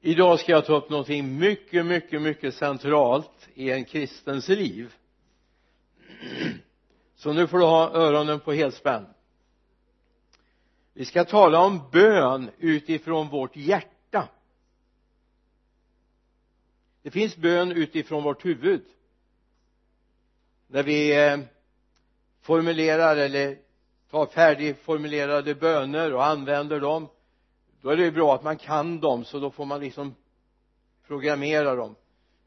idag ska jag ta upp någonting mycket mycket mycket centralt i en kristens liv. Så nu får du ha öronen på helspänn. Vi ska tala om bön utifrån vårt hjärta. Det finns bön utifrån vårt huvud. När vi eh, formulerar eller tar färdigformulerade böner och använder dem då är det ju bra att man kan dem så då får man liksom programmera dem.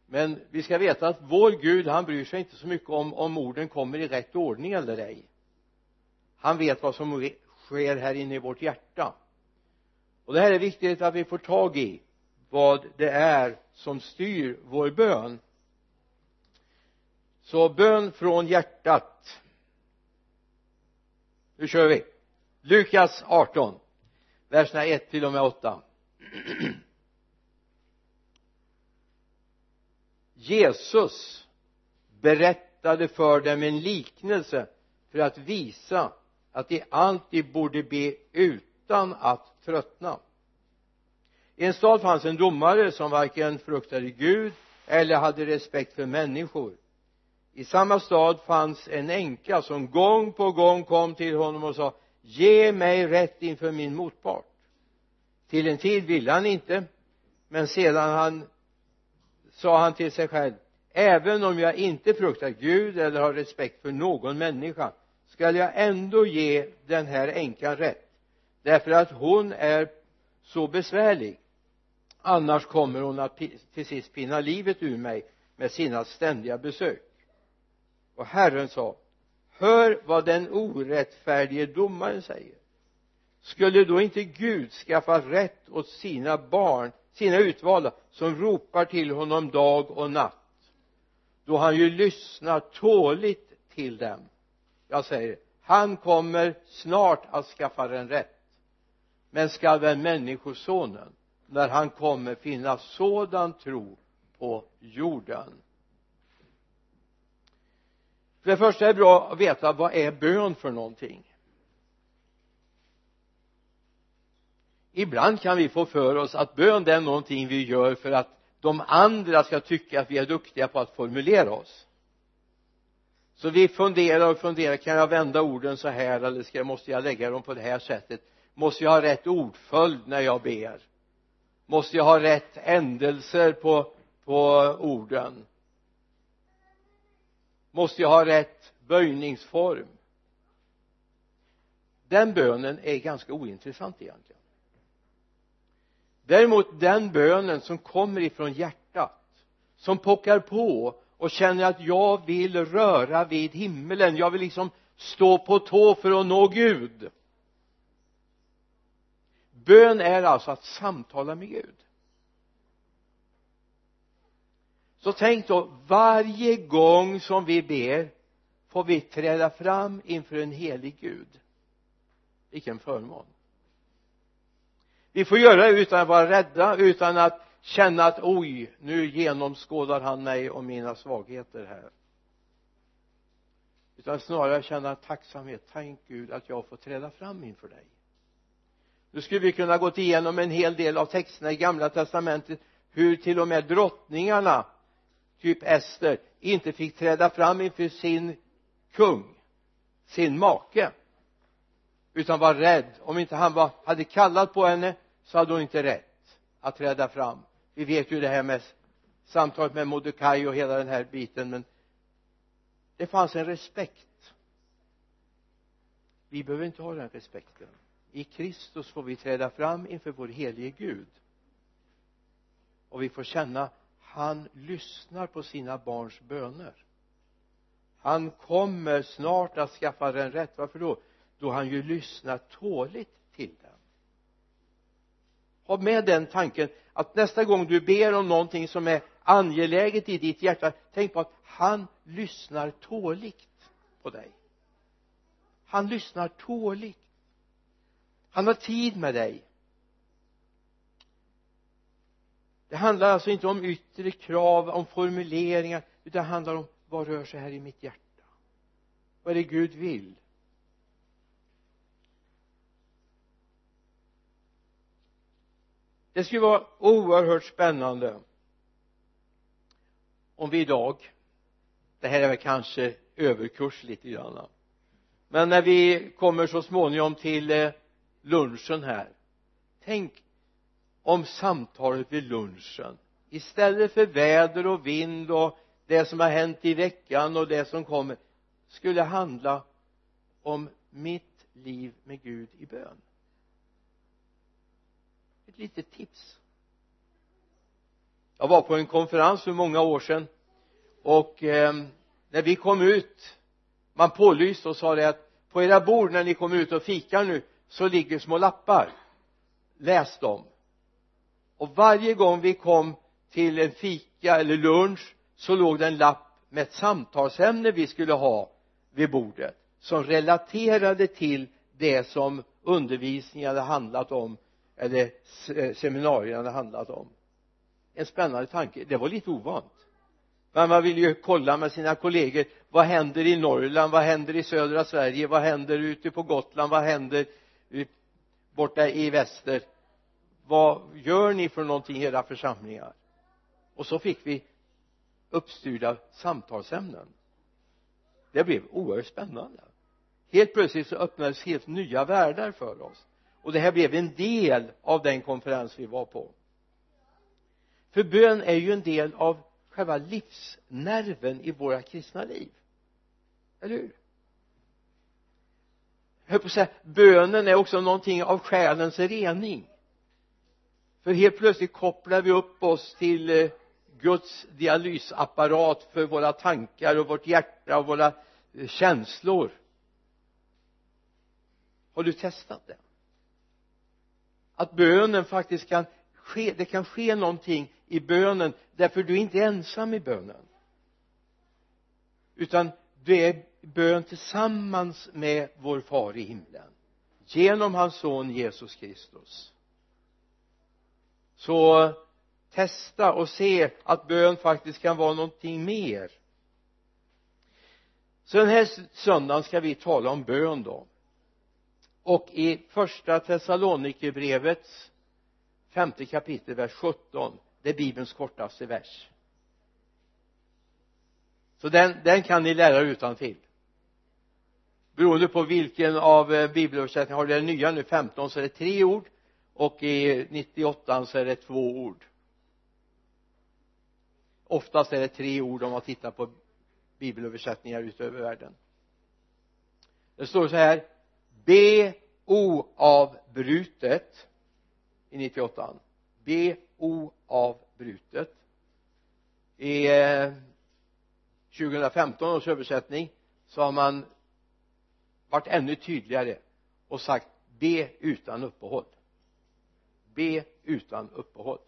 Men vi ska veta att vår Gud han bryr sig inte så mycket om om orden kommer i rätt ordning eller ej. Han vet vad som sker här inne i vårt hjärta. Och det här är viktigt att vi får tag i vad det är som styr vår bön. Så bön från hjärtat. Nu kör vi. Lukas 18 verserna 1 till och med 8 Jesus berättade för dem en liknelse för att visa att de alltid borde be utan att tröttna. I en stad fanns en domare som varken fruktade Gud eller hade respekt för människor. I samma stad fanns en änka som gång på gång kom till honom och sa ge mig rätt inför min motpart till en tid ville han inte men sedan han sa han till sig själv även om jag inte fruktar Gud eller har respekt för någon människa skall jag ändå ge den här änkan rätt därför att hon är så besvärlig. Annars kommer hon att till sist pinna livet ur mig med sina ständiga besök. Och Herren sa hör vad den orättfärdige domaren säger skulle då inte Gud skaffa rätt åt sina barn sina utvalda som ropar till honom dag och natt? Då han ju lyssnar tåligt till dem. Jag säger han kommer snart att skaffa den rätt. Men skall väl människosonen när han kommer finna sådan tro på jorden? För det första är det bra att veta vad är bön för någonting? Ibland kan vi få för oss att bön det är någonting vi gör för att de andra ska tycka att vi är duktiga på att formulera oss. Så vi funderar och funderar kan jag vända orden så här eller ska, måste jag lägga dem på det här sättet? Måste jag ha rätt ordföljd när jag ber? Måste jag ha rätt ändelser på, på orden? Måste jag ha rätt böjningsform? Den bönen är ganska ointressant egentligen däremot den bönen som kommer ifrån hjärtat som pockar på och känner att jag vill röra vid himmelen jag vill liksom stå på tå för att nå Gud. Bön är alltså att samtala med Gud. Så tänk då varje gång som vi ber får vi träda fram inför en helig Gud. Vilken förmån vi får göra det utan att vara rädda utan att känna att oj nu genomskådar han mig och mina svagheter här. Utan snarare känna tacksamhet. Tänk Gud att jag får träda fram inför dig. Nu skulle vi kunna gått igenom en hel del av texterna i gamla testamentet hur till och med drottningarna typ Ester inte fick träda fram inför sin kung sin make utan var rädd. Om inte han var, hade kallat på henne så hade hon inte rätt att träda fram. Vi vet ju det här med samtalet med Mordecai och hela den här biten men det fanns en respekt. Vi behöver inte ha den respekten. I Kristus får vi träda fram inför vår helige Gud. Och vi får känna han lyssnar på sina barns böner. Han kommer snart att skaffa den rätt. Varför då? Då han ju lyssnar tåligt ha med den tanken att nästa gång du ber om någonting som är angeläget i ditt hjärta tänk på att han lyssnar tåligt på dig. Han lyssnar tåligt. Han har tid med dig. Det handlar alltså inte om yttre krav om formuleringar utan det handlar om vad rör sig här i mitt hjärta. Vad är det Gud vill? Det skulle vara oerhört spännande om vi idag det här är väl kanske överkurs lite grann men när vi kommer så småningom till eh, lunchen här tänk om samtalet vid lunchen istället för väder och vind och det som har hänt i veckan och det som kommer skulle handla om mitt liv med Gud i bön ett litet tips. Jag var på en konferens för många år sedan och eh, när vi kom ut man pålyste och sa det att på era bord när ni kommer ut och fikar nu så ligger små lappar. Läs dem. Och varje gång vi kom till en fika eller lunch så låg det en lapp med ett samtalsämne vi skulle ha vid bordet som relaterade till det som undervisningen hade handlat om eller eh, seminarierna det handlat om? En spännande tanke. Det var lite ovant. Men man vill ju kolla med sina kollegor. Vad händer i Norrland? Vad händer i södra Sverige? Vad händer ute på Gotland? Vad händer borta i väster? Vad gör ni för någonting i era församlingar? Och så fick vi uppstyrda samtalsämnen. Det blev oerhört spännande. Helt plötsligt så öppnades helt nya världar för oss och det här blev en del av den konferens vi var på. För bön är ju en del av själva livsnerven i våra kristna liv. Eller hur? Jag höll på att säga bönen är också någonting av själens rening. För helt plötsligt kopplar vi upp oss till eh, Guds dialysapparat för våra tankar och vårt hjärta och våra eh, känslor. Har du testat det? Att bönen faktiskt kan ske det kan ske någonting i bönen därför du är inte ensam i bönen. Utan du är bön tillsammans med vår far i himlen. Genom hans son Jesus Kristus. Så testa och se att bön faktiskt kan vara någonting mer. Så den här söndagen ska vi tala om bön då och i första Thessalonikerbrevets femte kapitel vers 17 det är bibelns kortaste vers. Så den, den kan ni lära utan till. Beroende på vilken av eh, bibelöversättningarna? Har du den nya nu 15 så är det tre ord. Och i 98 så är det två ord. Oftast är det tre ord om man tittar på bibelöversättningar utöver världen. Det står så här be oavbrutet i 98 be oavbrutet i eh, 2015 års översättning så har man varit ännu tydligare och sagt be utan uppehåll. Be utan uppehåll.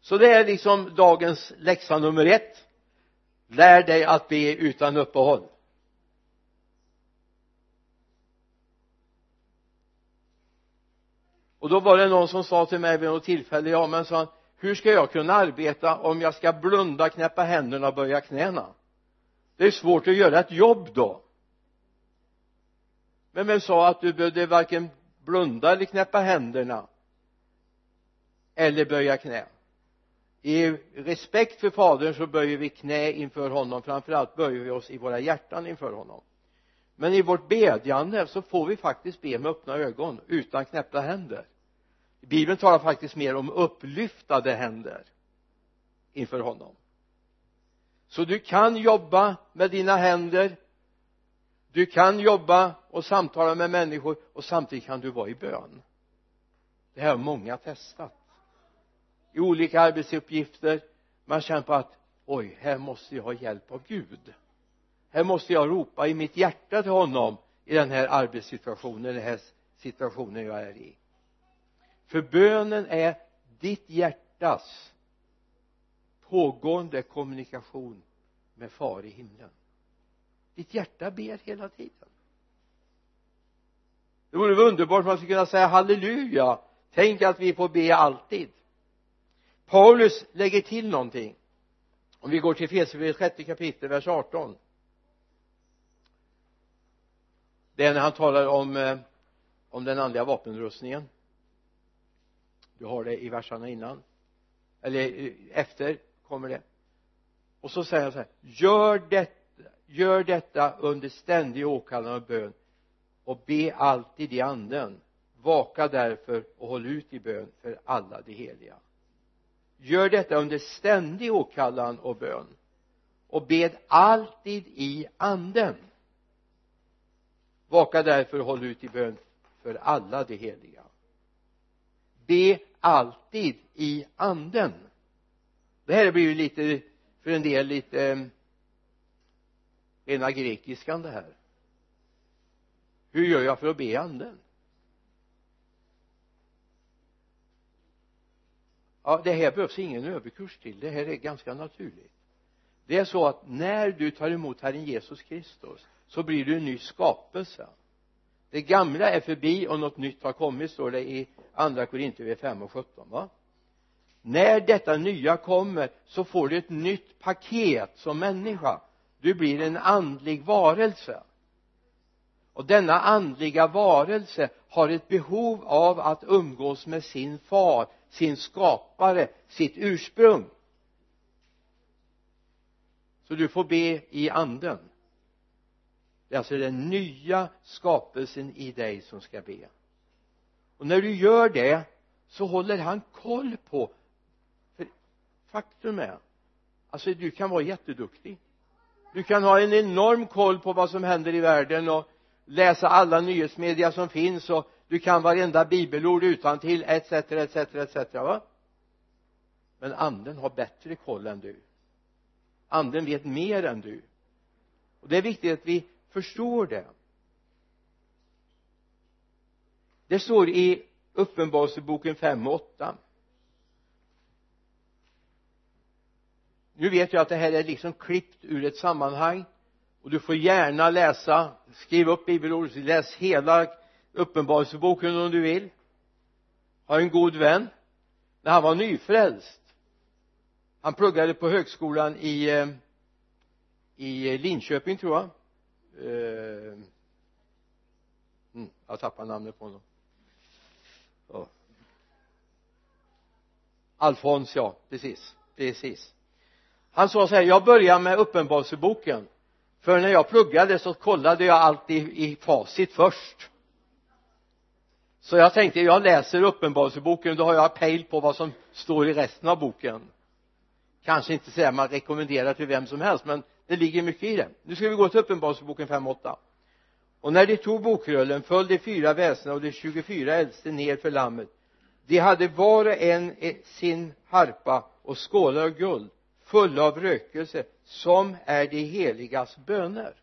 Så det är liksom dagens läxa nummer ett. Lär dig att be utan uppehåll. Och då var det någon som sa till mig vid något tillfälle ja men sa han hur ska jag kunna arbeta om jag ska blunda, knäppa händerna och böja knäna? Det är svårt att göra ett jobb då. Men vem sa att du behövde varken blunda eller knäppa händerna? Eller böja knä? I respekt för fadern så böjer vi knä inför honom. Framförallt böjer vi oss i våra hjärtan inför honom. Men i vårt bedjande så får vi faktiskt be med öppna ögon utan knäppta händer bibeln talar faktiskt mer om upplyftade händer inför honom. Så du kan jobba med dina händer du kan jobba och samtala med människor och samtidigt kan du vara i bön. Det här har många testat. I olika arbetsuppgifter man känner på att oj här måste jag ha hjälp av Gud. Här måste jag ropa i mitt hjärta till honom i den här arbetssituationen den här situationen jag är i för bönen är ditt hjärtas pågående kommunikation med far i himlen. Ditt hjärta ber hela tiden. Det vore underbart om man skulle kunna säga halleluja. Tänk att vi får be alltid. Paulus lägger till någonting. Om vi går till Efesierbrevet sjätte kapitel vers 18 det är när han talar om eh, om den andliga vapenrustningen du har det i verserna innan. Eller eh, efter kommer det. Och så säger han så här gör detta gör detta under ständig åkallan och bön och be alltid i anden. Vaka därför och håll ut i bön för alla de heliga. Gör detta under ständig åkallan och bön och bed alltid i anden. Vaka därför och håll ut i bön för alla de heliga be alltid i anden. Det här blir ju lite för en del lite eh, rena grekiskan det här. Hur gör jag för att be i anden? Ja det här behövs ingen överkurs till. Det här är ganska naturligt. Det är så att när du tar emot Herren Jesus Kristus så blir du en ny skapelse. Det gamla är förbi och något nytt har kommit står det i andra korintierbrevet 5 och 17 va? När detta nya kommer så får du ett nytt paket som människa. Du blir en andlig varelse. Och denna andliga varelse har ett behov av att umgås med sin far sin skapare sitt ursprung. Så du får be i anden. Det är alltså den nya skapelsen i dig som ska be och när du gör det så håller han koll på för faktum är alltså du kan vara jätteduktig. Du kan ha en enorm koll på vad som händer i världen och läsa alla nyhetsmedia som finns och du kan varenda bibelord utan till etc etc etc va? Men anden har bättre koll än du. Anden vet mer än du. Och det är viktigt att vi förstår det det står i uppenbarelseboken 5 och 8 nu vet jag att det här är liksom klippt ur ett sammanhang. Och du får gärna läsa skriv upp bibelordet läs hela uppenbarelseboken om du vill. Har en god vän. När han var nyfrälst. Han pluggade på högskolan i eh, i Linköping tror jag. Eh, mm, jag tappar namnet på honom oh. Alfons ja. Precis. Precis. Han sa så här jag börjar med uppenbarelseboken. För när jag pluggade så kollade jag alltid i facit först. Så jag tänkte jag läser uppenbarelseboken då har jag pejl på vad som står i resten av boken. Kanske inte säga man rekommenderar till vem som helst men det ligger mycket i det. Nu ska vi gå till uppenbarelseboken 5.8 och när de tog bokrullen föll de fyra väsena och de 24 äldste ner för lammet. De hade var och en e- sin harpa och skålar av guld fulla av rökelse som är de heligas böner.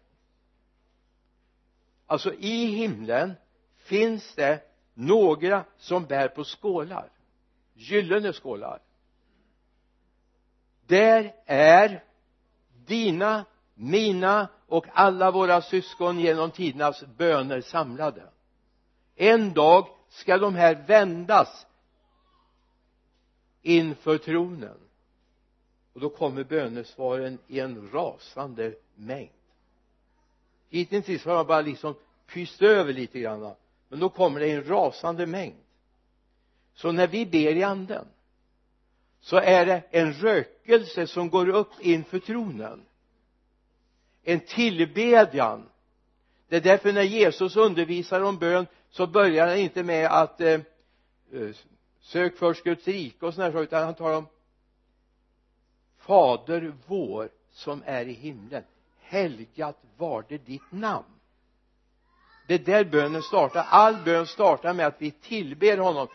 Alltså i himlen finns det några som bär på skålar gyllene skålar. Där är dina, mina och alla våra syskon genom tidernas böner samlade. En dag ska de här vändas inför tronen. Och då kommer bönesvaren i en rasande mängd. Hittills har man bara liksom pyst över lite grann men då kommer det i en rasande mängd. Så när vi ber i anden så är det en rökelse som går upp inför tronen en tillbedjan. Det är därför när Jesus undervisar om bön så börjar han inte med att eh, eh sök först Guds rike och sådana saker utan han talar om fader vår som är i himlen. Helgat var det ditt namn. Det är där bönen startar. All bön startar med att vi tillber honom.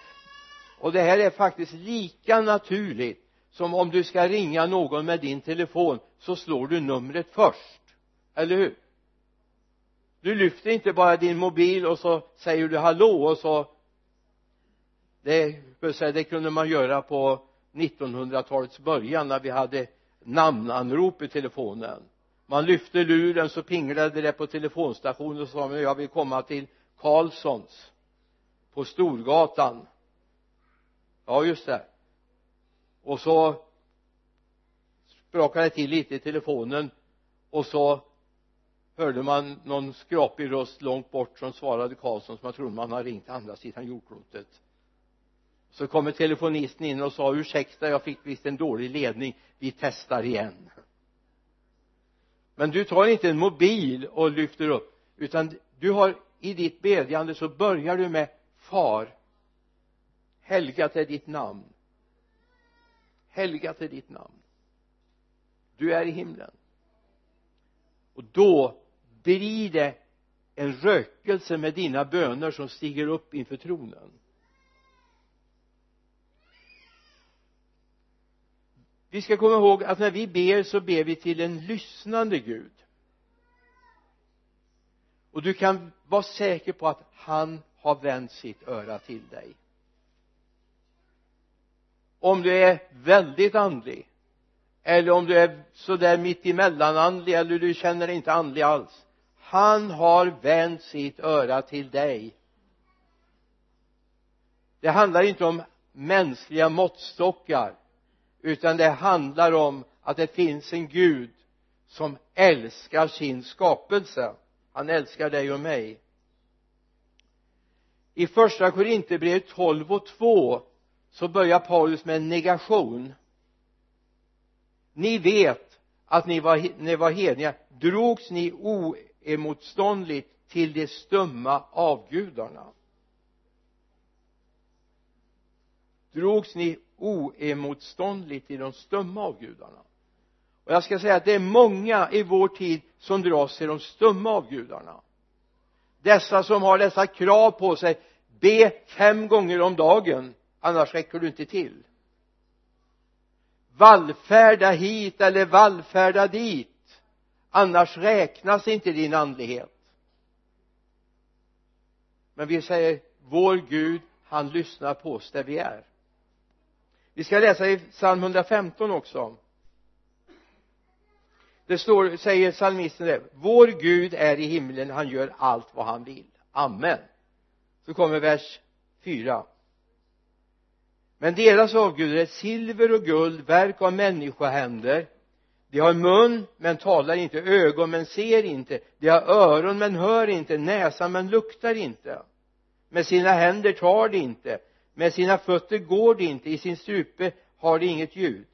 Och det här är faktiskt lika naturligt som om du ska ringa någon med din telefon så slår du numret först eller hur? Du lyfter inte bara din mobil och så säger du hallå och så det, det kunde man göra på 1900-talets början när vi hade namnanrop i telefonen. Man lyfte luren så pinglade det på telefonstationen och sa jag vill komma till Karlssons på Storgatan. Ja just det. Och så sprakade det till lite i telefonen och så hörde man någon skrapig röst långt bort som svarade Karlsson som jag trodde man hade ringt andra sidan jordklotet. Så kommer telefonisten in och sa ursäkta jag fick visst en dålig ledning. Vi testar igen. Men du tar inte en mobil och lyfter upp utan du har i ditt bedjande så börjar du med far helgat är ditt namn. Helgat är ditt namn. Du är i himlen. Och då blir det en rökelse med dina böner som stiger upp inför tronen. Vi ska komma ihåg att när vi ber så ber vi till en lyssnande Gud. Och du kan vara säker på att han har vänt sitt öra till dig. Om du är väldigt andlig eller om du är sådär mitt emellan andlig eller du känner dig inte andlig alls han har vänt sitt öra till dig. Det handlar inte om mänskliga måttstockar utan det handlar om att det finns en Gud som älskar sin skapelse. Han älskar dig och mig. I första Korinthierbrevet 12 och 2 så börjar Paulus med en negation. Ni vet att ni var, ni var hedningar drogs ni oemotståndligt till de stumma avgudarna. Drogs ni oemotståndligt till de stumma avgudarna? Och jag ska säga att det är många i vår tid som dras till de stumma avgudarna. Dessa som har dessa krav på sig be fem gånger om dagen annars räcker du inte till. Vallfärda hit eller vallfärda dit annars räknas inte din andlighet. Men vi säger vår Gud han lyssnar på oss där vi är. Vi ska läsa i psalm 115 också. Det står, säger psalmisten det vår Gud är i himlen, han gör allt vad han vill. Amen. Så kommer vers 4 men deras avgudar är silver och guld, verk av människohänder de har mun men talar inte, ögon men ser inte. De har öron men hör inte, näsa men luktar inte. Med sina händer tar de inte. Med sina fötter går de inte. I sin strupe har de inget ljud.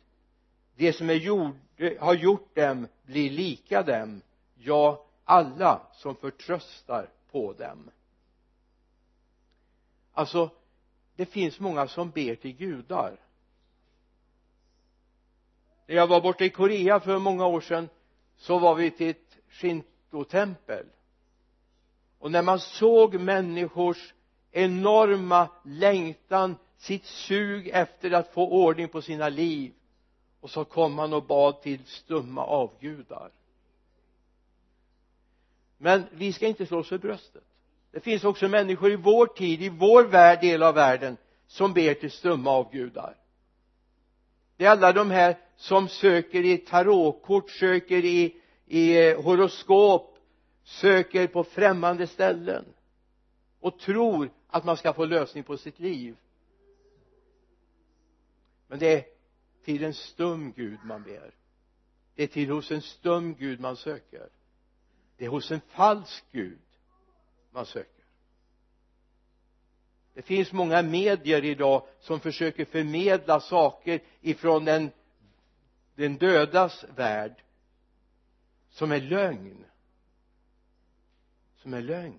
Det som är gjord, har gjort dem blir lika dem. Ja alla som förtröstar på dem. Alltså det finns många som ber till gudar när jag var borta i Korea för många år sedan så var vi till ett shintotempel. Och när man såg människors enorma längtan sitt sug efter att få ordning på sina liv och så kom man och bad till stumma avgudar. Men vi ska inte slå oss för bröstet. Det finns också människor i vår tid, i vår värld, del av världen som ber till stumma avgudar det är alla de här som söker i tarotkort, söker i, i eh, horoskop söker på främmande ställen och tror att man ska få lösning på sitt liv. Men det är till en stum Gud man ber. Det är till hos en stum Gud man söker. Det är hos en falsk Gud man söker det finns många medier idag som försöker förmedla saker ifrån den den dödas värld som är lögn. Som är lögn.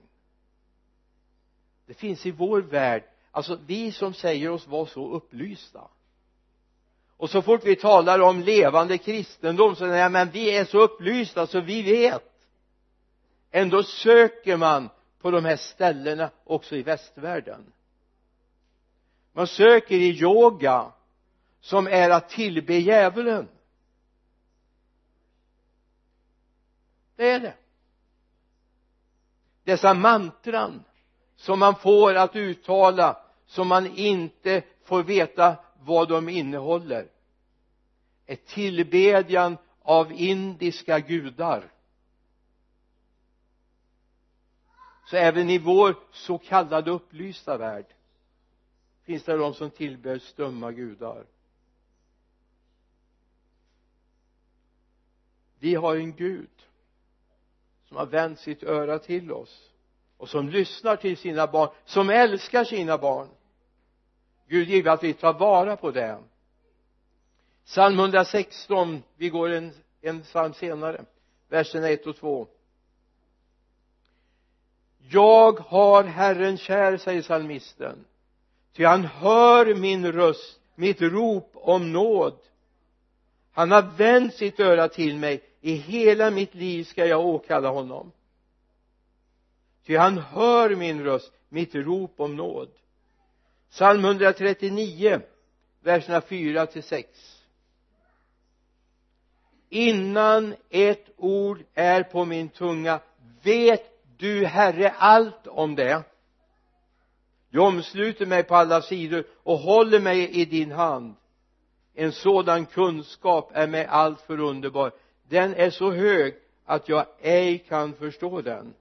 Det finns i vår värld alltså vi som säger oss vara så upplysta. Och så fort vi talar om levande kristendom så säger jag men vi är så upplysta så vi vet. Ändå söker man på de här ställena också i västvärlden man söker i yoga som är att tillbe djävulen. Det är det. Dessa mantran som man får att uttala som man inte får veta vad de innehåller är tillbedjan av indiska gudar. Så även i vår så kallade upplysta värld finns det de som tillber stumma gudar? Vi har en Gud som har vänt sitt öra till oss och som lyssnar till sina barn som älskar sina barn. Gud give att vi tar vara på det psalm 116 vi går en, en psalm senare verserna 1 och 2 jag har Herren kär säger psalmisten ty han hör min röst mitt rop om nåd. Han har vänt sitt öra till mig. I hela mitt liv ska jag åkalla honom. Ty han hör min röst mitt rop om nåd. Psalm 139 verserna 4 till 6 innan ett ord är på min tunga vet du herre allt om det? Du omsluter mig på alla sidor och håller mig i din hand. En sådan kunskap är mig alltför underbar. Den är så hög att jag ej kan förstå den.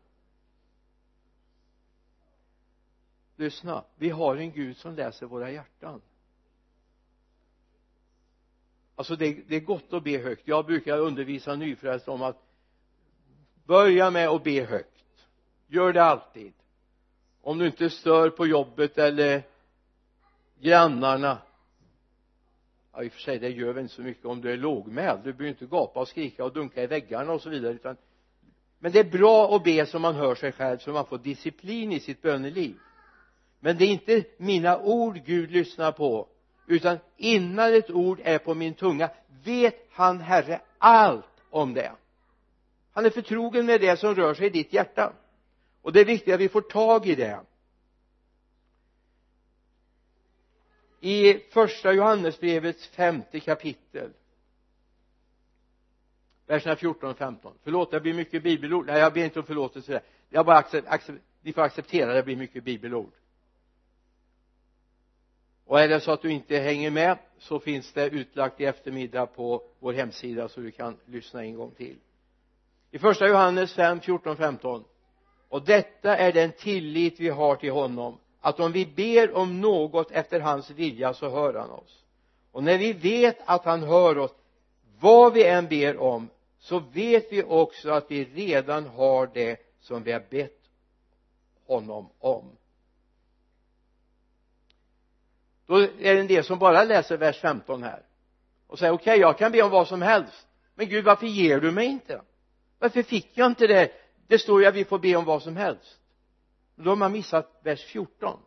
Lyssna vi har en Gud som läser våra hjärtan. Alltså det, det är gott att be högt. Jag brukar undervisa nyfrälsta om att börja med att be högt. Gör det alltid om du inte stör på jobbet eller grannarna. Ja i och för sig det gör väl inte så mycket om du är lågmäld. Du behöver inte gapa och skrika och dunka i väggarna och så vidare utan men det är bra att be så man hör sig själv så man får disciplin i sitt böneliv. Men det är inte mina ord Gud lyssnar på utan innan ett ord är på min tunga vet han herre allt om det. Han är förtrogen med det som rör sig i ditt hjärta och det är viktigt att vi får tag i det. I första Johannesbrevets femte kapitel verserna 14 och 15 förlåt det blir mycket bibelord. Nej jag ber inte om förlåtelse. Jag bara accept, accept, ni får acceptera det blir mycket bibelord. Och är det så att du inte hänger med så finns det utlagt i eftermiddag på vår hemsida så du kan lyssna en gång till. I första Johannes 5, 14, 15 och detta är den tillit vi har till honom att om vi ber om något efter hans vilja så hör han oss. Och när vi vet att han hör oss vad vi än ber om så vet vi också att vi redan har det som vi har bett honom om. Då är det en del som bara läser vers 15 här och säger okej okay, jag kan be om vad som helst men Gud varför ger du mig inte? Varför fick jag inte det det står ju att vi får be om vad som helst. Då har man missat vers 14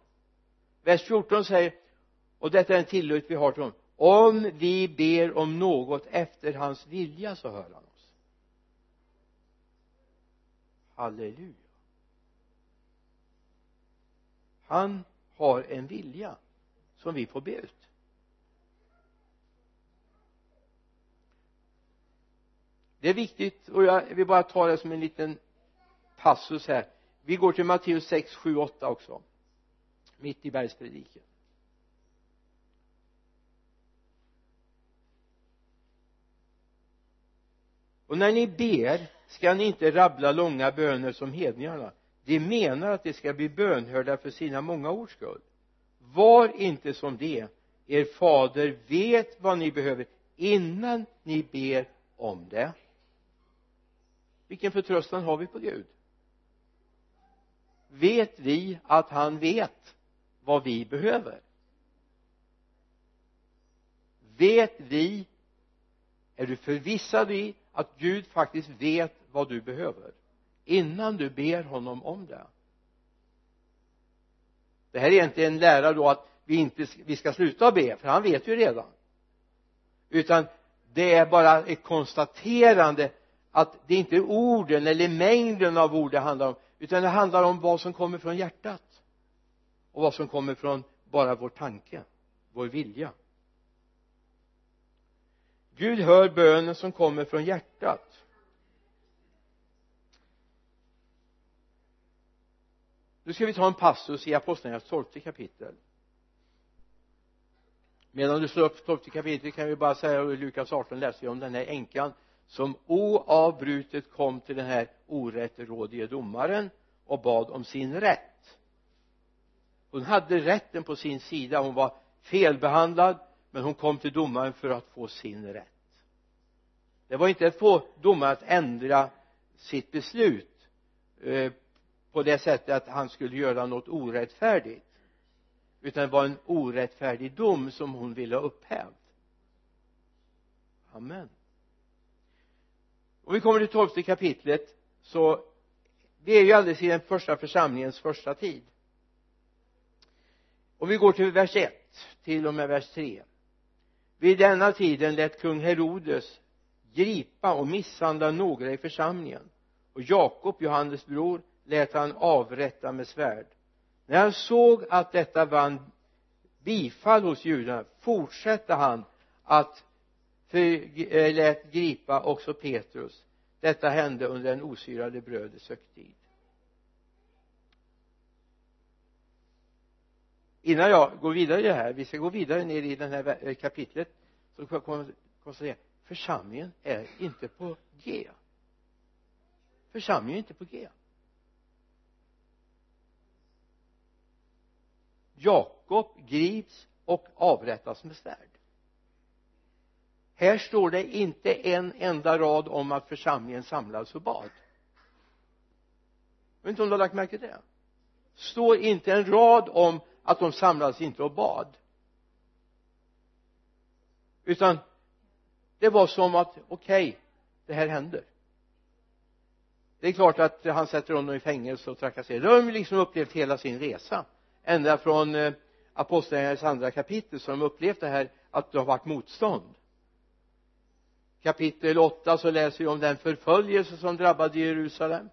vers 14 säger och detta är en tillit vi har till honom om vi ber om något efter hans vilja så hör han oss. Halleluja. Han har en vilja som vi får be ut. Det är viktigt och jag vill bara ta det som en liten passus här. Vi går till Matteus 6, 7, 8 också. Mitt i bergsprediken och när ni ber ska ni inte rabbla långa böner som hedningarna. De menar att de ska bli bönhörda för sina många ords skull. Var inte som det er fader vet vad ni behöver innan ni ber om det. Vilken förtröstan har vi på Gud? Vet vi att han vet vad vi behöver. Vet vi är du förvissad i att Gud faktiskt vet vad du behöver innan du ber honom om det? Det här är inte en lära då att vi inte vi ska sluta be för han vet ju redan. Utan det är bara ett konstaterande att det inte är orden eller mängden av ord det handlar om utan det handlar om vad som kommer från hjärtat. Och vad som kommer från bara vår tanke vår vilja. Gud hör bönen som kommer från hjärtat. Nu ska vi ta en passus i apostlagärningarnas tolfte kapitel. Medan du slår upp tolfte kapitlet kan vi bara säga i Lukas 18 läser vi om den här änkan som oavbrutet kom till den här orättrådige domaren och bad om sin rätt. Hon hade rätten på sin sida hon var felbehandlad men hon kom till domaren för att få sin rätt. Det var inte att få domaren att ändra sitt beslut eh, på det sättet att han skulle göra något orättfärdigt utan det var en orättfärdig dom som hon ville ha upphävd amen om vi kommer till tolfte kapitlet så vi är ju alldeles i den första församlingens första tid. Om vi går till vers 1 till och med vers 3 vid denna tiden lät kung Herodes gripa och misshandla några i församlingen och Jakob, Johannes bror, lät han avrätta med svärd. När han såg att detta vann bifall hos judarna fortsatte han att för, äh, lät gripa också Petrus. Detta hände under den osyrade brödets högtid. Innan jag går vidare i det här vi ska gå vidare ner i det här eh, kapitlet så kan jag konstatera församlingen är inte på G. Församlingen är inte på G. Jakob grips och avrättas med svärd här står det inte en enda rad om att församlingen samlades och bad. Jag vet inte om du har lagt märke till det? Står inte en rad om att de samlades inte och bad. Utan det var som att okej okay, det här händer. Det är klart att han sätter honom i fängelse och trakasserar det har de liksom upplevt hela sin resa. Ända från eh, apostlagärningarnas andra kapitel så har de upplevt det här att det har varit motstånd kapitel 8 så läser vi om den förföljelse som drabbade Jerusalem.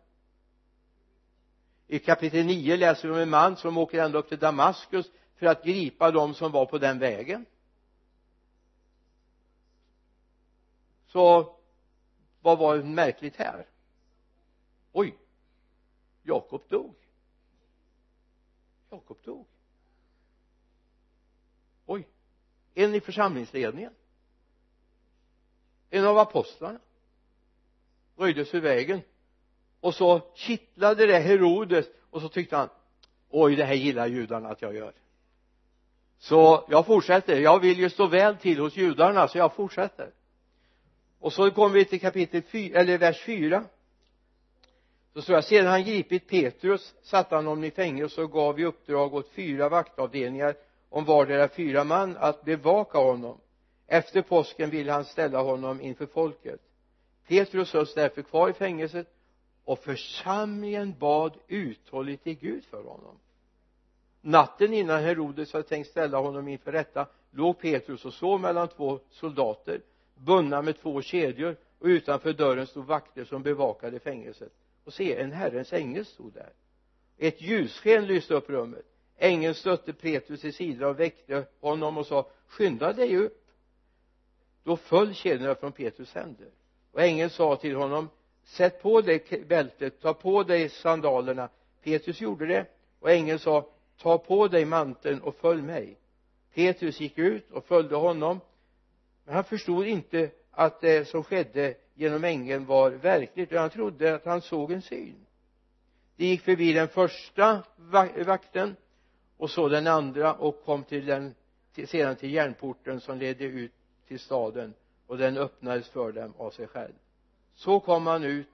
I kapitel 9 läser vi om en man som åker ända upp till Damaskus för att gripa dem som var på den vägen. Så vad var märkligt här? Oj Jakob dog. Jakob dog. Oj en i församlingsledningen en av apostlarna röjdes ur vägen och så kittlade det Herodes och så tyckte han oj det här gillar judarna att jag gör. Så jag fortsätter. Jag vill ju stå väl till hos judarna så jag fortsätter. Och så kommer vi till kapitel 4 eller vers 4 så står det sedan han gripit Petrus satte han honom i fängelse och gav i uppdrag åt fyra vaktavdelningar om vardera fyra man att bevaka honom efter påsken ville han ställa honom inför folket. Petrus hölls därför kvar i fängelset och församlingen bad uthålligt till Gud för honom. Natten innan Herodes hade tänkt ställa honom inför rätta låg Petrus och sov mellan två soldater bundna med två kedjor och utanför dörren stod vakter som bevakade fängelset. Och se en herrens ängel stod där. Ett ljussken lyste upp rummet. Ängeln stötte Petrus i sidan och väckte honom och sa skynda dig upp då föll kedjorna från Petrus händer. Och ängeln sa till honom sätt på dig bältet ta på dig sandalerna. Petrus gjorde det och ängeln sa ta på dig manteln och följ mig. Petrus gick ut och följde honom men han förstod inte att det som skedde genom ängeln var verkligt utan han trodde att han såg en syn. De gick förbi den första vakten och så den andra och kom till den sedan till järnporten som ledde ut till staden och den öppnades för dem av sig själv. Så kom han ut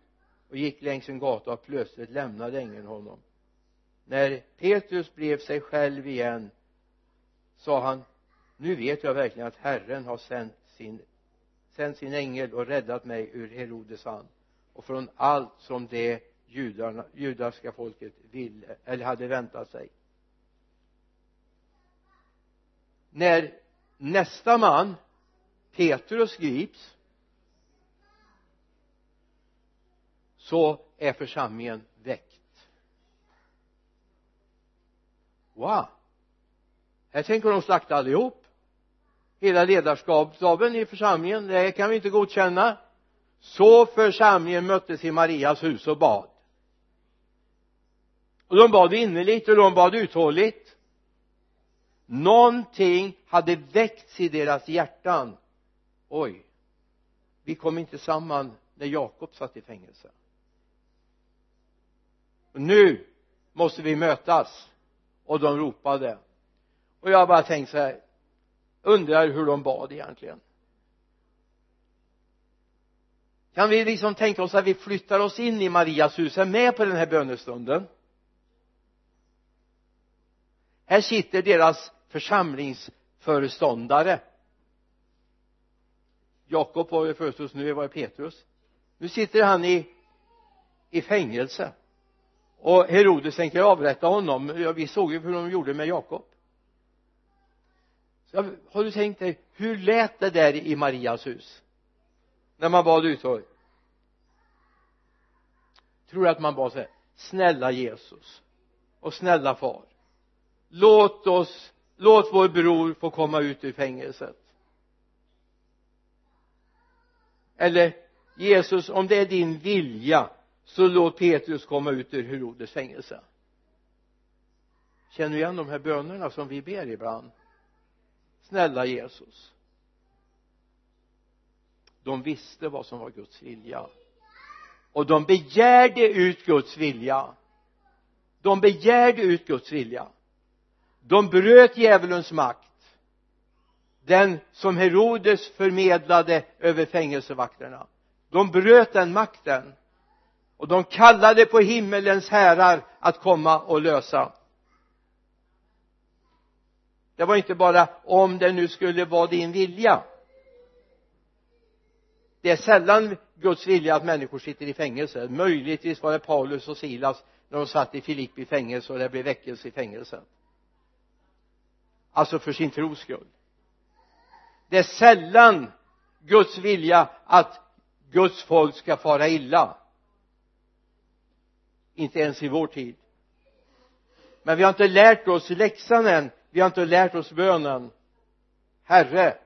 och gick längs en gata och plötsligt lämnade ängeln honom. När Petrus blev sig själv igen sa han nu vet jag verkligen att Herren har sänt sin sänt sin ängel och räddat mig ur Herodes hand och från allt som det judarna, judaska folket ville eller hade väntat sig. När nästa man Petrus grips. Så är församlingen väckt. Wow. Här tänker de slakta allihop. Hela ledarskapsstaben i församlingen det kan vi inte godkänna. Så församlingen möttes i Marias hus och bad. Och de bad innerligt och de bad uthålligt. Någonting hade väckts i deras hjärtan oj vi kom inte samman när Jakob satt i fängelse. Nu måste vi mötas. Och de ropade. Och jag har bara tänkt så här undrar hur de bad egentligen. Kan vi liksom tänka oss att vi flyttar oss in i Marias hus? Är med på den här bönestunden. Här sitter deras församlingsföreståndare. Jakob var ju förstås nu var det Petrus. Nu sitter han i i fängelse. Och Herodes tänker avrätta honom. Ja, vi såg ju hur de gjorde med Jakob. Så har du tänkt dig hur lät det där i Marias hus? När man bad uttorg tror du att man bad så här snälla Jesus och snälla far låt oss låt vår bror få komma ut ur fängelset. Eller Jesus om det är din vilja så låt Petrus komma ut ur Herodes fängelse. Känner du igen de här bönerna som vi ber ibland? Snälla Jesus. De visste vad som var Guds vilja. Och de begärde ut Guds vilja. De begärde ut Guds vilja. De bröt djävulens makt den som Herodes förmedlade över fängelsevakterna. De bröt den makten. Och de kallade på himmelens herrar att komma och lösa. Det var inte bara om det nu skulle vara din vilja. Det är sällan Guds vilja att människor sitter i fängelse. Möjligtvis var det Paulus och Silas när de satt i Filippi fängelse och det blev väckelse i fängelset. Alltså för sin tros skull det är sällan Guds vilja att Guds folk ska fara illa. Inte ens i vår tid. Men vi har inte lärt oss läxan än. Vi har inte lärt oss bönen. Herre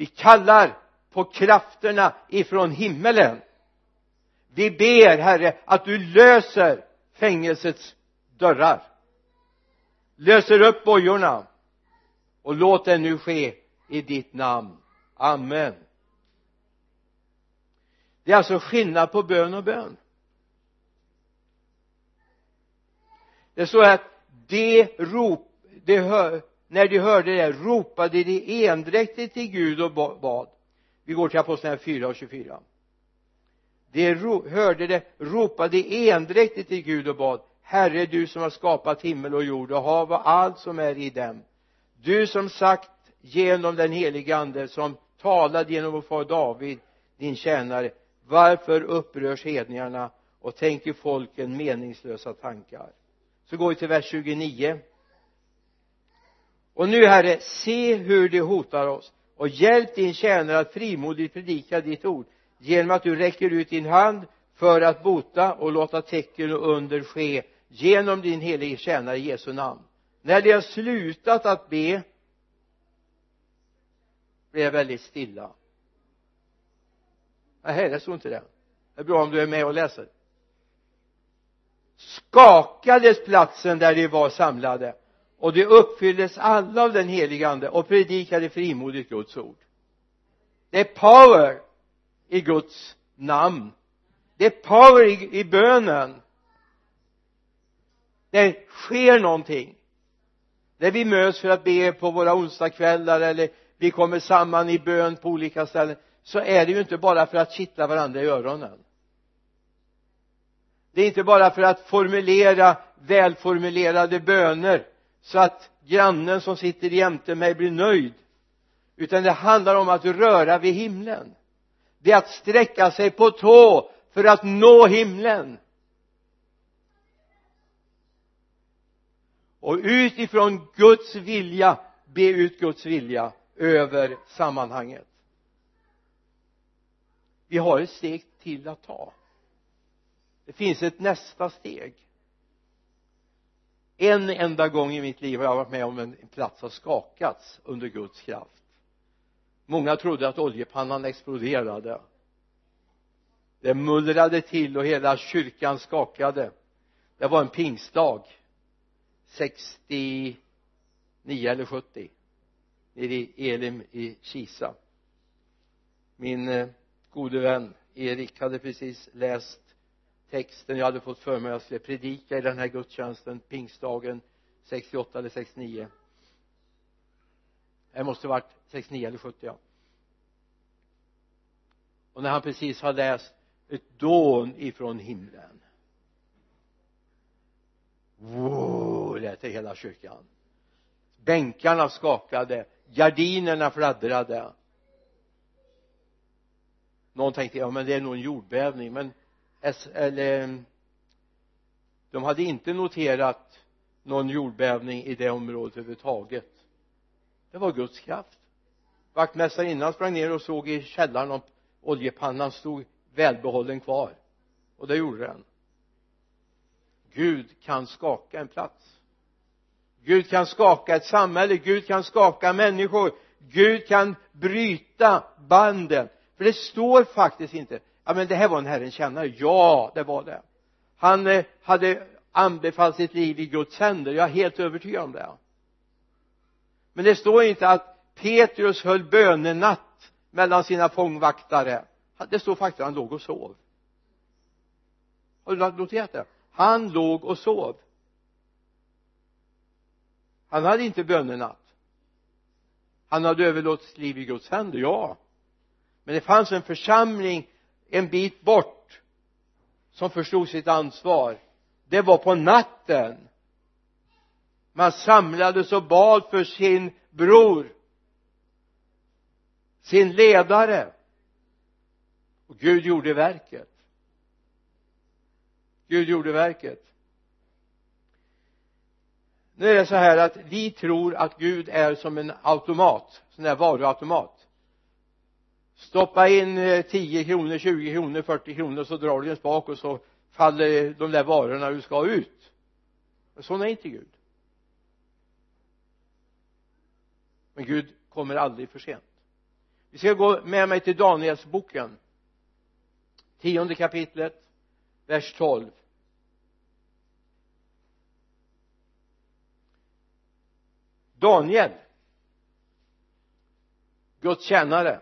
vi kallar på krafterna ifrån himmelen. Vi ber herre att du löser fängelsets dörrar. Löser upp bojorna och låt det nu ske i ditt namn. Amen. Det är alltså skillnad på bön och bön. Det står att de rop de hör, när de hörde det ropade de endräktigt till Gud och bad. Vi går till apostlagärningarna 4 och 24 de hörde det ropade endräktigt till Gud och bad. Herre du som har skapat himmel och jord och hav och allt som är i dem du som sagt genom den helige ande som talade genom vår far David din tjänare varför upprörs hedningarna och tänker folken meningslösa tankar? Så går vi till vers 29 och nu herre se hur de hotar oss och hjälp din tjänare att frimodigt predika ditt ord genom att du räcker ut din hand för att bota och låta tecken och under ske genom din helige tjänare i Jesu namn när de har slutat att be blev det väldigt stilla. Nej det står inte det. Det är bra om du är med och läser. Skakades platsen där de var samlade och de uppfylldes alla av den helige ande och predikade frimodigt Guds ord. Det är power i Guds namn. Det är power i, i bönen. Det sker någonting när vi möts för att be på våra onsdagskvällar eller vi kommer samman i bön på olika ställen så är det ju inte bara för att kittla varandra i öronen. Det är inte bara för att formulera välformulerade böner så att grannen som sitter jämte mig blir nöjd utan det handlar om att röra vid himlen. Det är att sträcka sig på tå för att nå himlen. Och utifrån Guds vilja be ut Guds vilja över sammanhanget. Vi har ett steg till att ta. Det finns ett nästa steg. En enda gång i mitt liv har jag varit med om en plats har skakats under Guds kraft. Många trodde att oljepannan exploderade. Det mullrade till och hela kyrkan skakade. Det var en pingstdag. 69 eller 70 nere i Elim i Kisa. Min eh, gode vän Erik hade precis läst texten. Jag hade fått för mig att jag skulle predika i den här gudstjänsten pingstdagen 68 eller 69 det måste ha varit 69 eller 70 ja. Och när han precis har läst ett dån ifrån himlen. Wow! Stod till hela kyrkan. Bänkarna skakade gardinerna fladdrade. Någon tänkte ja men det är nog en jordbävning men eller mm, de hade inte noterat någon jordbävning i det området överhuvudtaget. Det var Guds kraft. Vaktmästarinnan sprang ner och såg i källaren om oljepannan stod välbehållen kvar. Och det gjorde den. Gud kan skaka en plats. Gud kan skaka ett samhälle, Gud kan skaka människor Gud kan bryta banden. För det står faktiskt inte ja men det här var en Herrens tjänare. Ja det var det. Han eh, hade anbefallt sitt liv i Guds händer. Jag är helt övertygad om det. Men det står inte att Petrus höll bönenatt mellan sina fångvaktare. Det står faktiskt att han låg och sov. Har du noterat det? Han låg och sov han hade inte bönenatt. Han hade överlåtit sitt liv i Guds händer, ja. Men det fanns en församling en bit bort som förstod sitt ansvar. Det var på natten. Man samlades och bad för sin bror sin ledare. Och Gud gjorde verket. Gud gjorde verket nu är det så här att vi tror att Gud är som en automat sån där varuautomat. Stoppa in eh, 10 kronor, 20 kronor, 40 kronor så drar du en spak och så faller de där varorna du ska ha ut. Men sån är inte Gud. Men Gud kommer aldrig för sent. Vi ska gå med mig till Danielsboken tionde kapitlet vers 12 Daniel. Guds tjänare.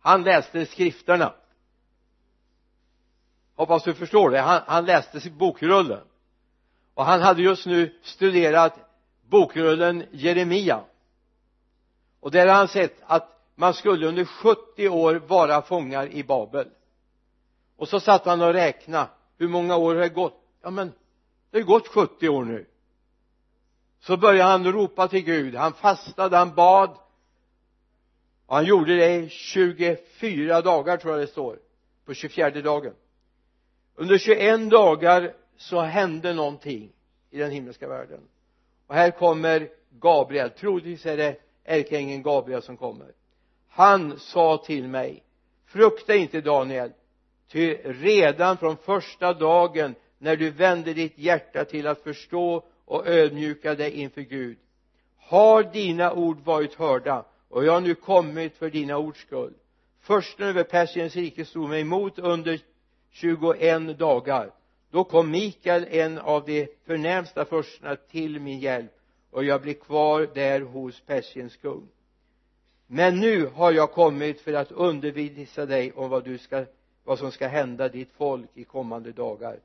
Han läste skrifterna. Hoppas du förstår det. Han, han läste bokrullen. Och han hade just nu studerat bokrullen Jeremia. Och där har han sett att man skulle under 70 år vara fångar i Babel. Och så satt han och räknade. Hur många år har det gått? Ja men det har gått 70 år nu så började han ropa till Gud. Han fastade, han bad. Och han gjorde det i 24 dagar tror jag det står på 24 dagen. Under 21 dagar så hände någonting i den himmelska världen. Och här kommer Gabriel. Troligtvis är det ärkeängeln Gabriel som kommer. Han sa till mig frukta inte Daniel ty redan från första dagen när du vände ditt hjärta till att förstå och ödmjuka dig inför Gud. Har dina ord varit hörda? Och jag har nu kommit för dina ords skull. Försten över Persiens rike stod mig emot under 21 dagar då kom Mikael en av de förnämsta förstarna till min hjälp och jag blev kvar där hos Persiens kung. Men nu har jag kommit för att undervisa dig om vad du ska vad som ska hända ditt folk i kommande dagar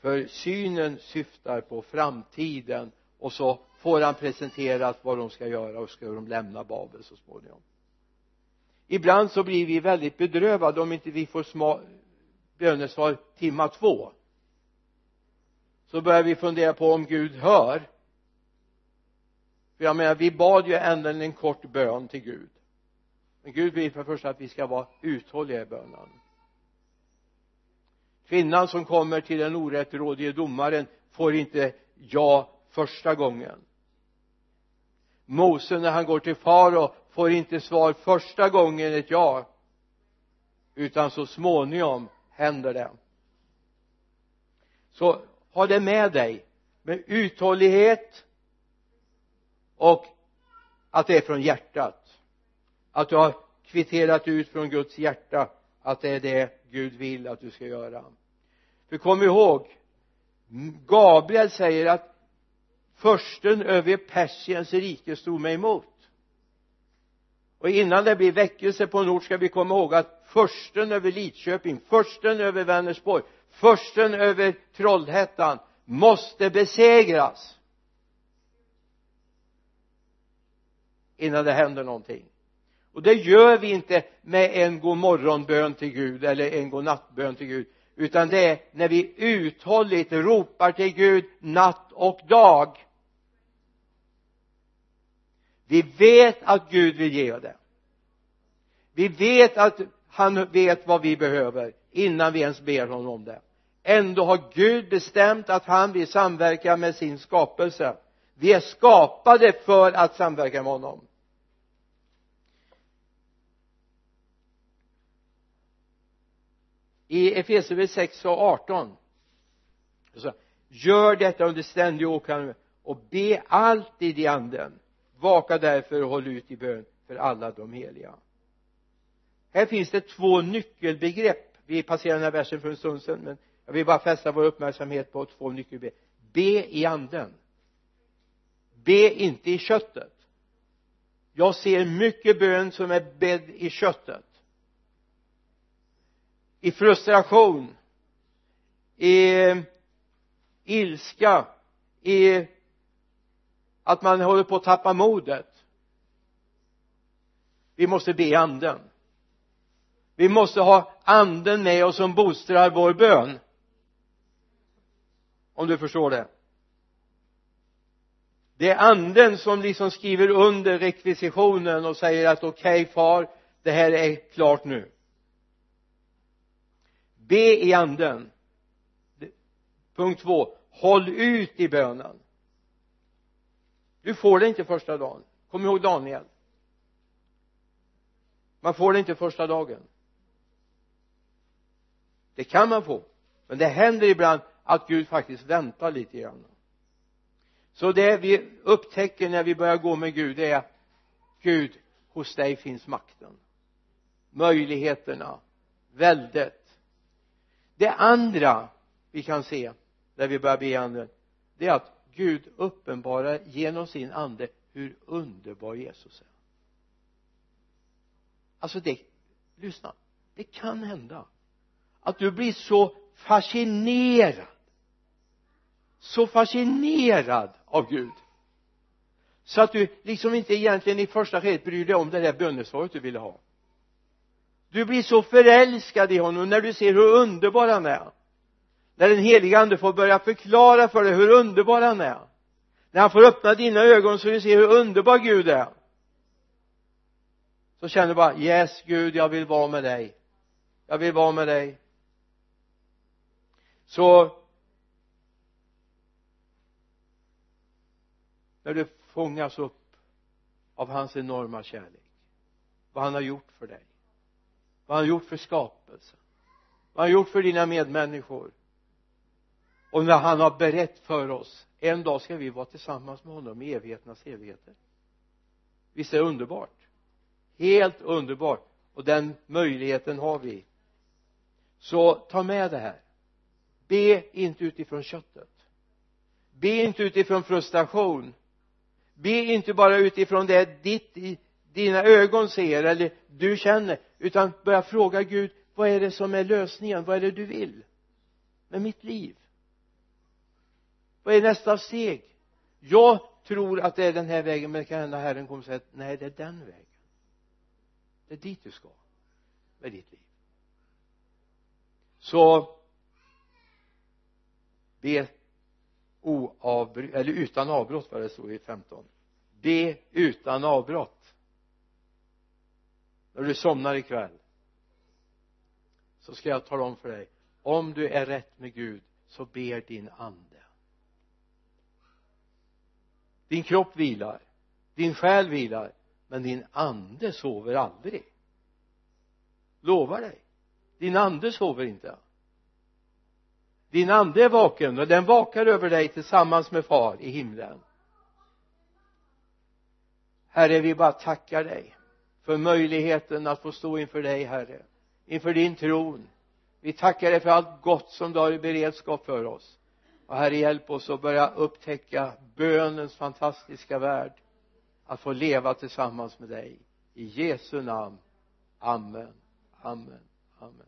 för synen syftar på framtiden och så får han presenterat vad de ska göra och ska de lämna Babel så småningom. Ibland så blir vi väldigt bedrövade om inte vi får sma bönesvar timma två. Så börjar vi fundera på om Gud hör. För jag menar vi bad ju ändå en kort bön till Gud. Men Gud vill för det första att vi ska vara uthålliga i bönen kvinnan som kommer till den orättrådige domaren får inte ja första gången. Mose när han går till farao får inte svar första gången ett ja utan så småningom händer det. Så ha det med dig med uthållighet och att det är från hjärtat. Att du har kvitterat ut från Guds hjärta att det är det Gud vill att du ska göra. För kom ihåg Gabriel säger att försten över Persiens rike stod mig emot. Och innan det blir väckelse på en ort ska vi komma ihåg att försten över Lidköping försten över Vänersborg försten över Trollhättan måste besegras innan det händer någonting och det gör vi inte med en god morgonbön till Gud eller en god nattbön till Gud. Utan det är när vi uthålligt ropar till Gud natt och dag. Vi vet att Gud vill ge det. Vi vet att han vet vad vi behöver innan vi ens ber honom om det. Ändå har Gud bestämt att han vill samverka med sin skapelse. Vi är skapade för att samverka med honom. I Efesierbrevet 6 och 18 så gör detta under ständig åkallan och be alltid i anden. Vaka därför och håll ut i bön för alla de heliga. Här finns det två nyckelbegrepp. Vi passerade den här versen för en stund sedan men jag vill bara fästa vår uppmärksamhet på två nyckelbegrepp. Be i anden. Be inte i köttet. Jag ser mycket bön som är bädd i köttet i frustration i ilska i att man håller på att tappa modet. Vi måste be i anden. Vi måste ha anden med oss som bostrar vår bön. Om du förstår det. Det är anden som liksom skriver under rekvisitionen och säger att okej okay, far det här är klart nu be i anden. Punkt två. Håll ut i bönen. Du får det inte första dagen. Kom ihåg Daniel. Man får det inte första dagen. Det kan man få. Men det händer ibland att Gud faktiskt väntar lite grann. Så det vi upptäcker när vi börjar gå med Gud det är Gud hos dig finns makten. Möjligheterna väldet det andra vi kan se när vi börjar be anden det är att Gud uppenbarar genom sin ande hur underbar Jesus är. Alltså det lyssna det kan hända att du blir så fascinerad så fascinerad av Gud så att du liksom inte egentligen i första skedet bryr dig om det där bönesvaret du ville ha du blir så förälskad i honom när du ser hur underbar han är. När den heliga ande får börja förklara för dig hur underbar han är. När han får öppna dina ögon så du ser hur underbar Gud är. Så känner du bara yes Gud jag vill vara med dig. Jag vill vara med dig. Så när du fångas upp av hans enorma kärlek vad han har gjort för dig vad han har gjort för skapelsen vad han har gjort för dina medmänniskor? Och när han har berett för oss en dag ska vi vara tillsammans med honom i evigheternas evigheter. Visst är det underbart? Helt underbart. Och den möjligheten har vi. Så ta med det här. Be inte utifrån köttet. Be inte utifrån frustration. Be inte bara utifrån det ditt dina ögon ser eller du känner utan börja fråga Gud vad är det som är lösningen? Vad är det du vill med mitt liv? Vad är nästa steg? Jag tror att det är den här vägen men det kan hända Herren kommer säga att nej det är den vägen. Det är dit du ska med ditt liv. Så be oavbrutet eller utan avbrott vad det stod i 15 be utan avbrott när du somnar ikväll så ska jag tala om för dig om du är rätt med Gud så ber din ande. Din kropp vilar din själ vilar men din ande sover aldrig. Lovar dig din ande sover inte. Din ande är vaken och den vakar över dig tillsammans med far i himlen. Herre vi bara tackar dig för möjligheten att få stå inför dig herre inför din tron. Vi tackar dig för allt gott som du har i beredskap för oss. Och herre hjälp oss att börja upptäcka bönens fantastiska värld att få leva tillsammans med dig. I Jesu namn. Amen. Amen. Amen.